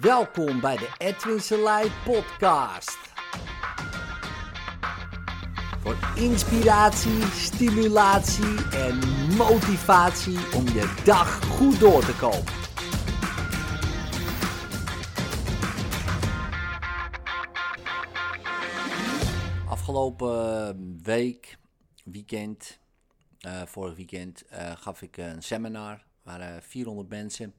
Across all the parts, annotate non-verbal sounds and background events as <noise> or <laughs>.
Welkom bij de Edwin Selei podcast. Voor inspiratie, stimulatie en motivatie om je dag goed door te komen. Afgelopen week, weekend, uh, vorig weekend, uh, gaf ik een seminar. Er waren 400 mensen.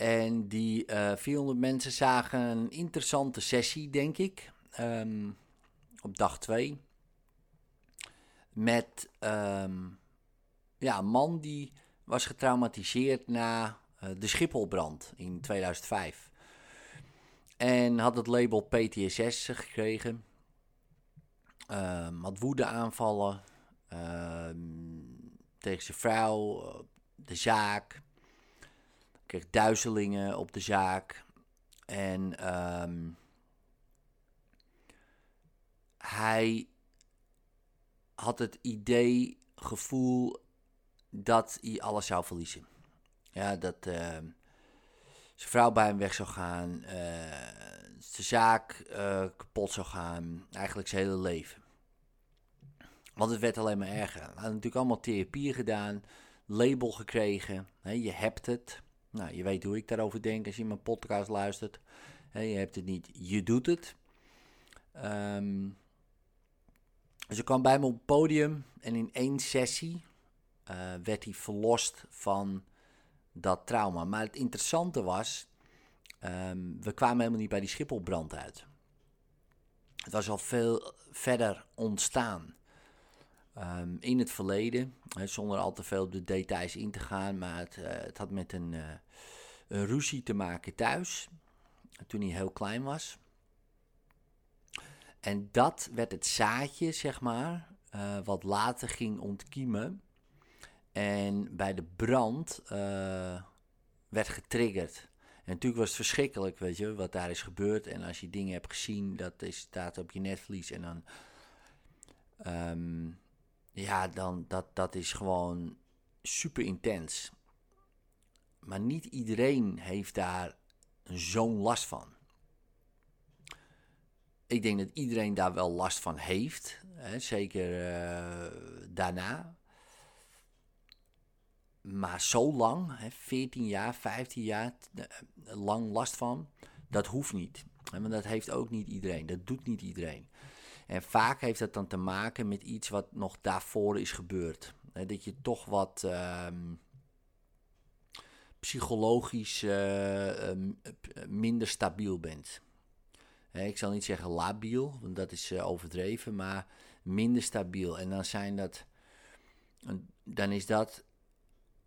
En die uh, 400 mensen zagen een interessante sessie, denk ik. Um, op dag 2. Met um, ja, een man die was getraumatiseerd na uh, de Schipholbrand in 2005. En had het label PTSS gekregen. Um, had woedeaanvallen tegen zijn vrouw, de zaak kreeg duizelingen op de zaak. En um, hij had het idee, gevoel dat hij alles zou verliezen. Ja, dat uh, zijn vrouw bij hem weg zou gaan, uh, zijn zaak uh, kapot zou gaan, eigenlijk zijn hele leven. Want het werd alleen maar erger. Hij had natuurlijk allemaal therapie gedaan, label gekregen, hè, je hebt het. Nou, je weet hoe ik daarover denk als je mijn podcast luistert. je hebt het niet, je doet het. Um, dus ik kwam bij me op het podium en in één sessie uh, werd hij verlost van dat trauma. Maar het interessante was, um, we kwamen helemaal niet bij die Schipholbrand uit. Het was al veel verder ontstaan. Um, in het verleden, zonder al te veel op de details in te gaan, maar het, uh, het had met een, uh, een, ruzie te maken thuis, toen hij heel klein was. En dat werd het zaadje, zeg maar, uh, wat later ging ontkiemen en bij de brand werd getriggerd. En natuurlijk was het verschrikkelijk, weet je, wat daar is gebeurd. En als je dingen hebt gezien, dat is, staat op je netvlies en dan... Um, ja, dan dat, dat is gewoon super intens. Maar niet iedereen heeft daar zo'n last van. Ik denk dat iedereen daar wel last van heeft. Hè, zeker uh, daarna. Maar zo lang, hè, 14 jaar, 15 jaar uh, lang last van, dat hoeft niet. Maar dat heeft ook niet iedereen. Dat doet niet iedereen. En vaak heeft dat dan te maken met iets wat nog daarvoor is gebeurd. dat je toch wat um, psychologisch uh, um, minder stabiel bent. ik zal niet zeggen labiel, want dat is uh, overdreven, maar minder stabiel. En dan zijn dat, dan is dat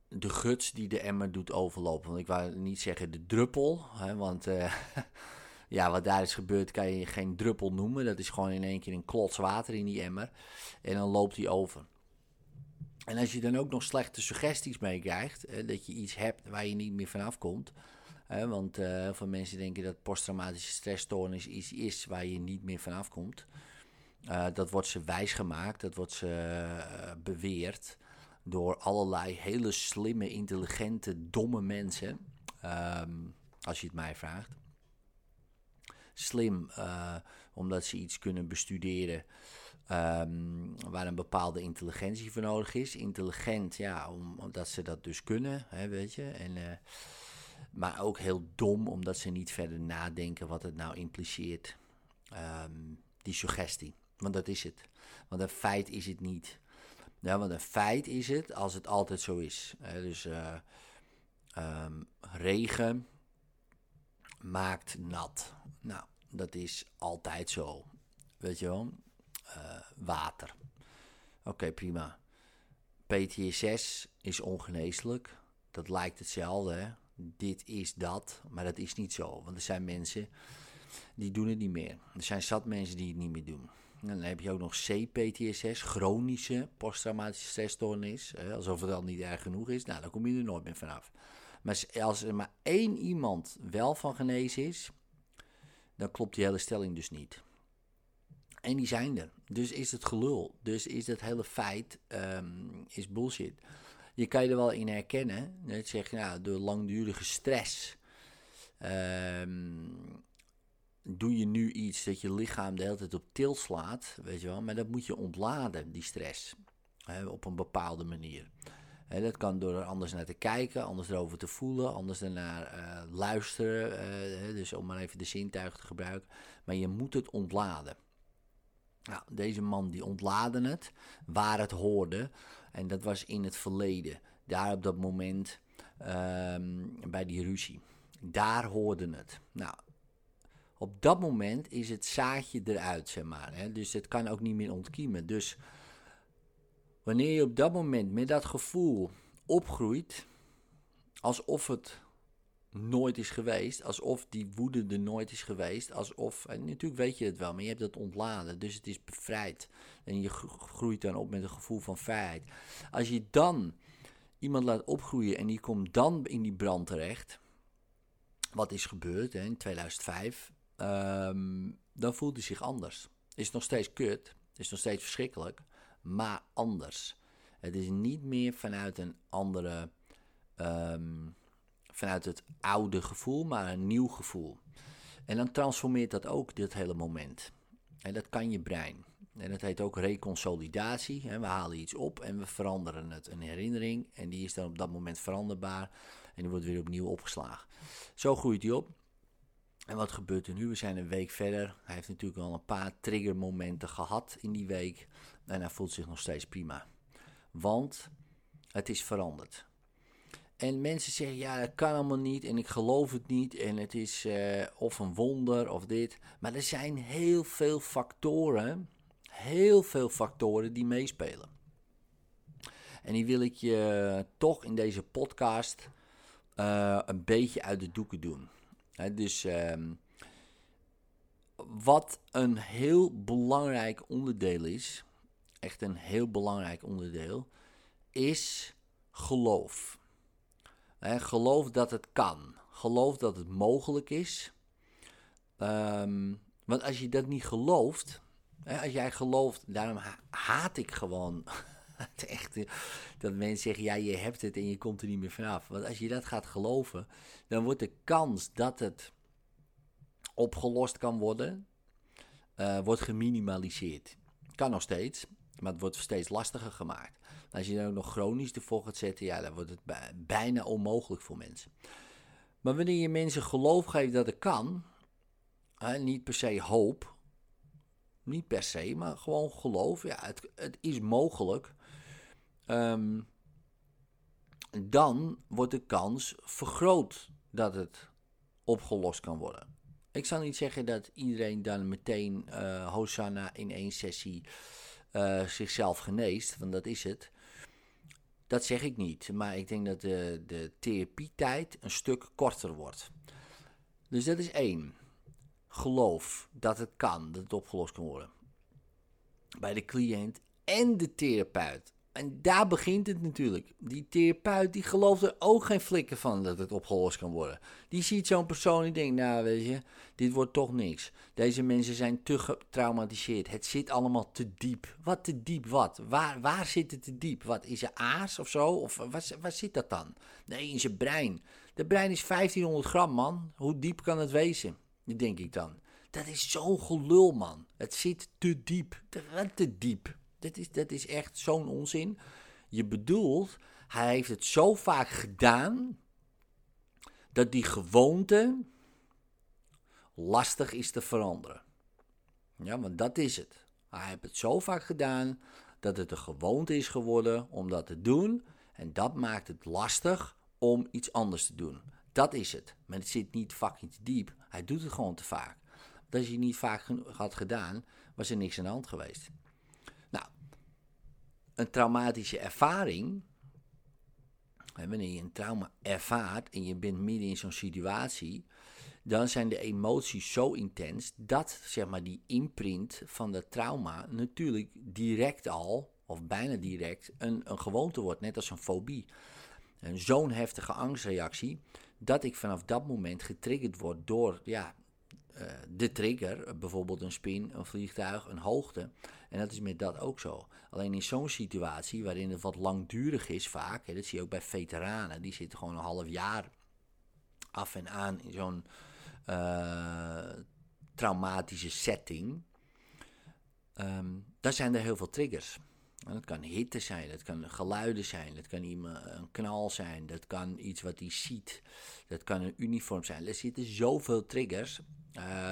de guts die de emmer doet overlopen. Want ik wou niet zeggen de druppel, want uh, <laughs> ja, wat daar is gebeurd kan je geen druppel noemen. Dat is gewoon in één keer een klots water in die emmer. En dan loopt die over. En als je dan ook nog slechte suggesties meekrijgt, dat je iets hebt waar je niet meer vanaf komt. Want uh, veel mensen denken dat posttraumatische stressstoornis iets is waar je niet meer vanaf komt. Uh, dat wordt ze wijsgemaakt, dat wordt ze uh, beweerd door allerlei hele slimme, intelligente, domme mensen. Um, als je het mij vraagt slim, uh, omdat ze iets kunnen bestuderen um, waar een bepaalde intelligentie voor nodig is. Intelligent, ja, om, omdat ze dat dus kunnen, hè, weet je. En, uh, maar ook heel dom, omdat ze niet verder nadenken wat het nou impliceert. Um, die suggestie. Want dat is het. Want een feit is het niet. Ja, want een feit is het als het altijd zo is. Dus uh, um, regen maakt nat. Nou, dat is altijd zo. Weet je wel? Uh, water. Oké, prima. PTSS is ongeneeslijk. Dat lijkt hetzelfde. Hè? Dit is dat. Maar dat is niet zo. Want er zijn mensen die doen het niet meer. Er zijn zat mensen die het niet meer doen. En dan heb je ook nog CPTSS, chronische posttraumatische stressstoornis. Alsof het al niet erg genoeg is. Nou, dan kom je er nooit meer vanaf. Maar als er maar één iemand wel van genezen is, dan klopt die hele stelling dus niet. En die zijn er. Dus is het gelul. Dus is dat hele feit um, is bullshit. Je kan je er wel in herkennen. Dat zeg je, nou, door langdurige stress Ehm, doe je nu iets dat je lichaam de hele tijd op til slaat, weet je wel, maar dat moet je ontladen, die stress, hè, op een bepaalde manier. Dat kan door er anders naar te kijken, anders erover te voelen, anders ernaar uh, luisteren, uh, dus om maar even de zintuigen te gebruiken. Maar je moet het ontladen. Nou, deze man die ontladen het, waar het hoorde, en dat was in het verleden, daar op dat moment um, bij die ruzie. Daar hoorde het. Nou, op dat moment is het zaadje eruit, zeg maar. Dus het kan ook niet meer ontkiemen. Dus wanneer je op dat moment met dat gevoel opgroeit, alsof het nooit is geweest, alsof die woede er nooit is geweest, alsof, en natuurlijk weet je het wel, maar je hebt het ontladen, dus het is bevrijd. En je groeit dan op met een gevoel van vrijheid. Als je dan iemand laat opgroeien en die komt dan in die brand terecht, wat is gebeurd hè, in 2005, um, dan voelt hij zich anders. Is nog steeds kut, is nog steeds verschrikkelijk, maar anders. Het is niet meer vanuit een andere, um, vanuit het oude gevoel, maar een nieuw gevoel. En dan transformeert dat ook dit hele moment. En dat kan je brein. En dat heet ook reconsolidatie. We halen iets op en we veranderen het. Een herinnering en die is dan op dat moment veranderbaar en die wordt weer opnieuw opgeslagen. Zo groeit hij op. En wat gebeurt er nu? We zijn een week verder. Hij heeft natuurlijk al een paar triggermomenten gehad in die week. En hij voelt zich nog steeds prima. Want het is veranderd. En mensen zeggen, ja, dat kan allemaal niet en ik geloof het niet en het is uh, of een wonder of dit. Maar er zijn heel veel factoren, heel veel factoren die meespelen. En die wil ik je toch in deze podcast uh, een beetje uit de doeken doen dus um, wat een heel belangrijk onderdeel is, echt een heel belangrijk onderdeel, is geloof. Geloof dat het kan. Geloof dat het mogelijk is. Um, want als je dat niet gelooft, als jij gelooft, daarom haat ik gewoon <laughs> echt, dat mensen zeggen, ja, je hebt het en je komt er niet meer vanaf. Want als je dat gaat geloven, dan wordt de kans dat het opgelost kan worden, uh, wordt geminimaliseerd. Kan nog steeds, maar het wordt steeds lastiger gemaakt. als je dan ook nog chronisch ervoor gaat zetten, ja, dan wordt het bijna onmogelijk voor mensen. Maar wanneer je mensen geloof geeft dat het kan, hè, niet per se hoop, niet per se, maar gewoon geloof, ja, het, het is mogelijk Ehm, dan wordt de kans vergroot dat het opgelost kan worden. Ik zal niet zeggen dat iedereen dan meteen uh, Hosanna in één sessie uh, zichzelf geneest, want dat is het. Dat zeg ik niet, maar ik denk dat de, de therapietijd een stuk korter wordt. Dus dat is één. Geloof dat het kan, dat het opgelost kan worden. Bij de cliënt en de therapeut. En daar begint het natuurlijk. Die therapeut die gelooft er ook geen flikken van dat het opgelost kan worden. Die ziet zo'n persoon en denkt, nou weet je, dit wordt toch niks. Deze mensen zijn te getraumatiseerd. Het zit allemaal te diep. Wat te diep wat? Waar, waar zit het te diep? Wat, is er aas of zo? Of waar, zit dat dan? Nee, in zijn brein. De brein is 1500 gram, man. Hoe diep kan het wezen? Denk ik dan. Dat is zo'n gelul, man. Het zit te diep. Te, te diep. Dat is, dat is echt zo'n onzin. Je bedoelt, hij heeft het zo vaak gedaan dat die gewoonte lastig is te veranderen. Ja, want dat is het. Hij heeft het zo vaak gedaan dat het een gewoonte is geworden om dat te doen. En dat maakt het lastig om iets anders te doen. Dat is het. Maar het zit niet fucking diep. Hij doet het gewoon te vaak. Als hij het niet vaak had gedaan, was er niks aan de hand geweest een traumatische ervaring, wanneer je een trauma ervaart en je bent midden in zo'n situatie, dan zijn de emoties zo intens dat zeg maar, die imprint van dat trauma natuurlijk direct al, of bijna direct, een, een gewoonte wordt, net als een fobie. Zo'n heftige angstreactie, dat ik vanaf dat moment getriggerd word door ja, de trigger, bijvoorbeeld een spin, een vliegtuig, een hoogte. En dat is met dat ook zo. Alleen in zo'n situatie, waarin het wat langdurig is vaak, hè, dat zie je ook bij veteranen, die zitten gewoon een half jaar af en aan in zo'n uh, traumatische setting, um, dan zijn er heel veel triggers. Dat kan hitte zijn, dat kan geluiden zijn, dat kan een knal zijn, dat kan iets wat hij ziet, dat kan een uniform zijn. Er zitten zoveel triggers,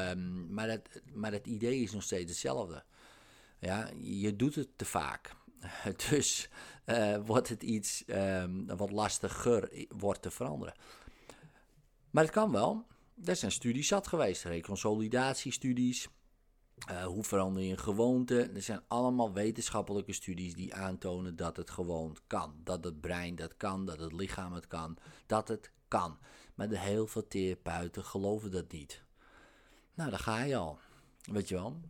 um, maar, het, maar het idee is nog steeds hetzelfde. Ja, je doet het te vaak. <laughs> Dus uh, wordt het iets um, wat lastiger wordt te veranderen. Maar het kan wel. Er zijn studies zat geweest, reconsolidatiestudies. Uh, hoe verander je een gewoonte? Er zijn allemaal wetenschappelijke studies die aantonen dat het gewoon kan. Dat het brein dat kan, dat het lichaam het kan, dat het kan. Maar de heel veel therapeuten geloven dat niet. Nou, daar ga je al. Weet je wel?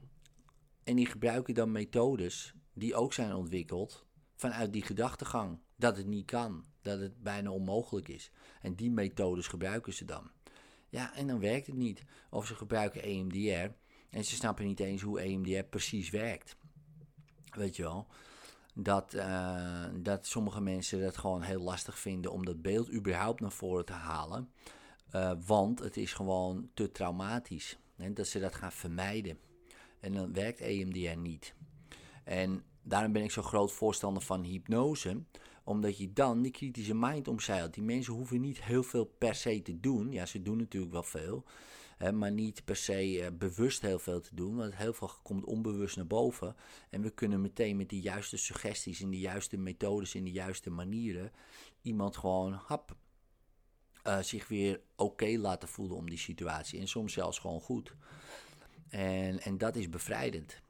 En die gebruiken dan methodes die ook zijn ontwikkeld vanuit die gedachtegang. Dat het niet kan, dat het bijna onmogelijk is. En die methodes gebruiken ze dan. Ja, en dan werkt het niet. Of ze gebruiken EMDR en ze snappen niet eens hoe EMDR precies werkt. Weet je wel? Dat, uh, dat sommige mensen dat gewoon heel lastig vinden om dat beeld überhaupt naar voren te halen. Uh, want het is gewoon te traumatisch. En dat ze dat gaan vermijden. En dan werkt EMDR niet. En daarom ben ik zo groot voorstander van hypnose omdat je dan die kritische mind omzeilt. Die mensen hoeven niet heel veel per se te doen. Ja, ze doen natuurlijk wel veel. Hè, maar niet per se uh, bewust heel veel te doen. Want heel veel komt onbewust naar boven. En we kunnen meteen met de juiste suggesties en de juiste methodes en de juiste manieren iemand gewoon hap, uh, zich weer oké laten voelen om die situatie. En soms zelfs gewoon goed. En, en dat is bevrijdend.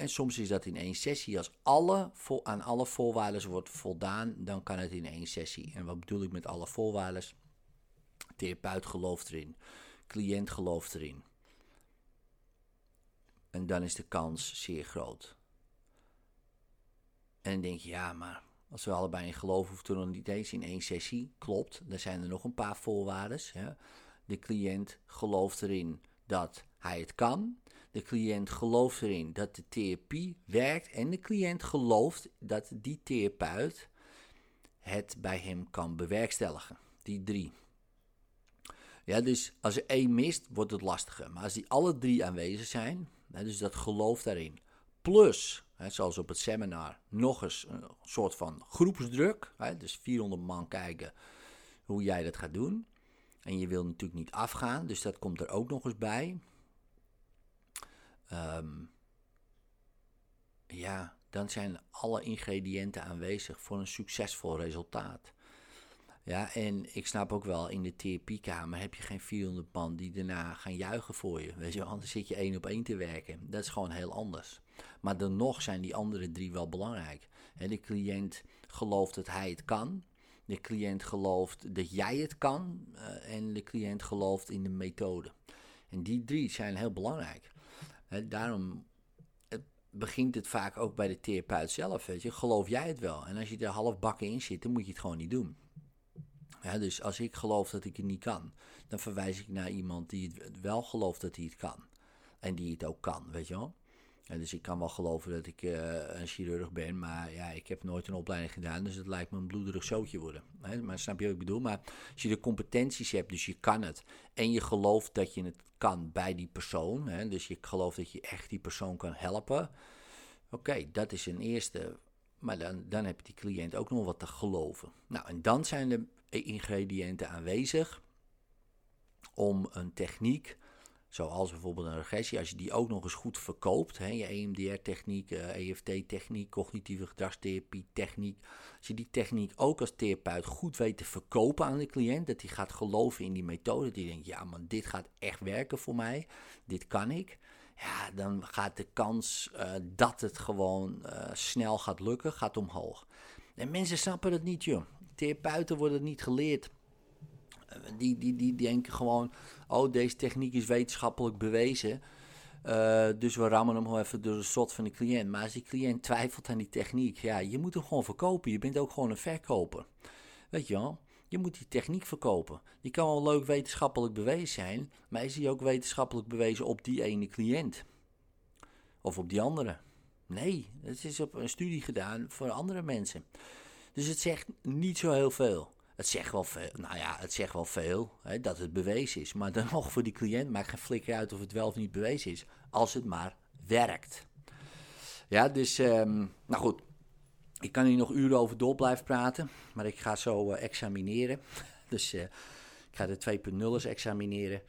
En soms is dat in één sessie. Als alle, aan alle voorwaarden wordt voldaan, dan kan het in één sessie. En wat bedoel ik met alle voorwaarden? Therapeut gelooft erin. Cliënt gelooft erin. En dan is de kans zeer groot. En dan denk je, ja, maar als we allebei in geloven, hoeft er nog niet eens in één sessie. Klopt, er zijn er nog een paar voorwaarden. De cliënt gelooft erin dat hij het kan. De cliënt gelooft erin dat de therapie werkt en de cliënt gelooft dat die therapeut het bij hem kan bewerkstelligen. Die drie. Ja, dus als er één mist, wordt het lastiger. Maar als die alle drie aanwezig zijn, dus dat geloof daarin, plus, zoals op het seminar, nog eens een soort van groepsdruk, dus 400 man kijken hoe jij dat gaat doen. En je wil natuurlijk niet afgaan, dus dat komt er ook nog eens bij. Um, ja, dan zijn alle ingrediënten aanwezig voor een succesvol resultaat. Ja, en ik snap ook wel, in de therapiekamer heb je geen 400 man die daarna gaan juichen voor je. Weet je, anders zit je één op één te werken. Dat is gewoon heel anders. Maar dan nog zijn die andere drie wel belangrijk. de cliënt gelooft dat hij het kan. De cliënt gelooft dat jij het kan. Uh, en de cliënt gelooft in de methode. En die drie zijn heel belangrijk daarom begint het vaak ook bij de therapeut zelf. Weet je. Geloof jij het wel? En als je er half bakken in zit, dan moet je het gewoon niet doen. Dus als ik geloof dat ik het niet kan, dan verwijs ik naar iemand die het wel gelooft dat hij het kan. En die het ook kan, weet je wel. Dus ik kan wel geloven dat ik uh, een chirurg ben, maar ja, ik heb nooit een opleiding gedaan, dus het lijkt me een bloederig zootje worden. Maar snap je wat ik bedoel? Maar als je de competenties hebt, dus je kan het, en je gelooft dat je het kan bij die persoon, dus je gelooft dat je echt die persoon kan helpen, oké, dat is een eerste. Maar dan, dan heb je die cliënt ook nog wat te geloven. Nou, en dan zijn de ingrediënten aanwezig om een techniek Zoals bijvoorbeeld een regressie, als je die ook nog eens goed verkoopt, hè, je EMDR-techniek, uh, eh, EFT-techniek, cognitieve gedragstherapie-techniek. Als je die techniek ook als therapeut goed weet te verkopen aan de cliënt, dat hij gaat geloven in die methode, die denkt, ja man, dit gaat echt werken voor mij, dit kan ik. Ja, dan gaat de kans uh, dat het gewoon uh, snel gaat lukken, gaat omhoog. En mensen snappen het niet, joh. Therapeuten worden niet geleerd die, die, die denken gewoon, oh deze techniek is wetenschappelijk bewezen. Uh, dus we rammen hem gewoon even door de slot van de cliënt. Maar als die cliënt twijfelt aan die techniek, ja, je moet hem gewoon verkopen. Je bent ook gewoon een verkoper. Weet je wel? Je moet die techniek verkopen. Die kan wel leuk wetenschappelijk bewezen zijn, maar is die ook wetenschappelijk bewezen op die ene cliënt? Of op die andere? Nee, het is op een studie gedaan voor andere mensen. Dus het zegt niet zo heel veel. Het zegt wel veel, nou ja, het zegt wel veel hè, dat het bewezen is. Maar dan <laughs> nog voor die cliënt maakt geen flikker uit of het wel of niet bewezen is. Als het maar werkt. Ja, dus, ehm, nou goed. Ik kan hier nog uren over door blijven praten. Maar ik ga zo uh, examineren. <laughs> Dus uh, ik ga de 2.0's examineren.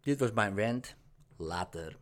Dit was mijn rant. Later.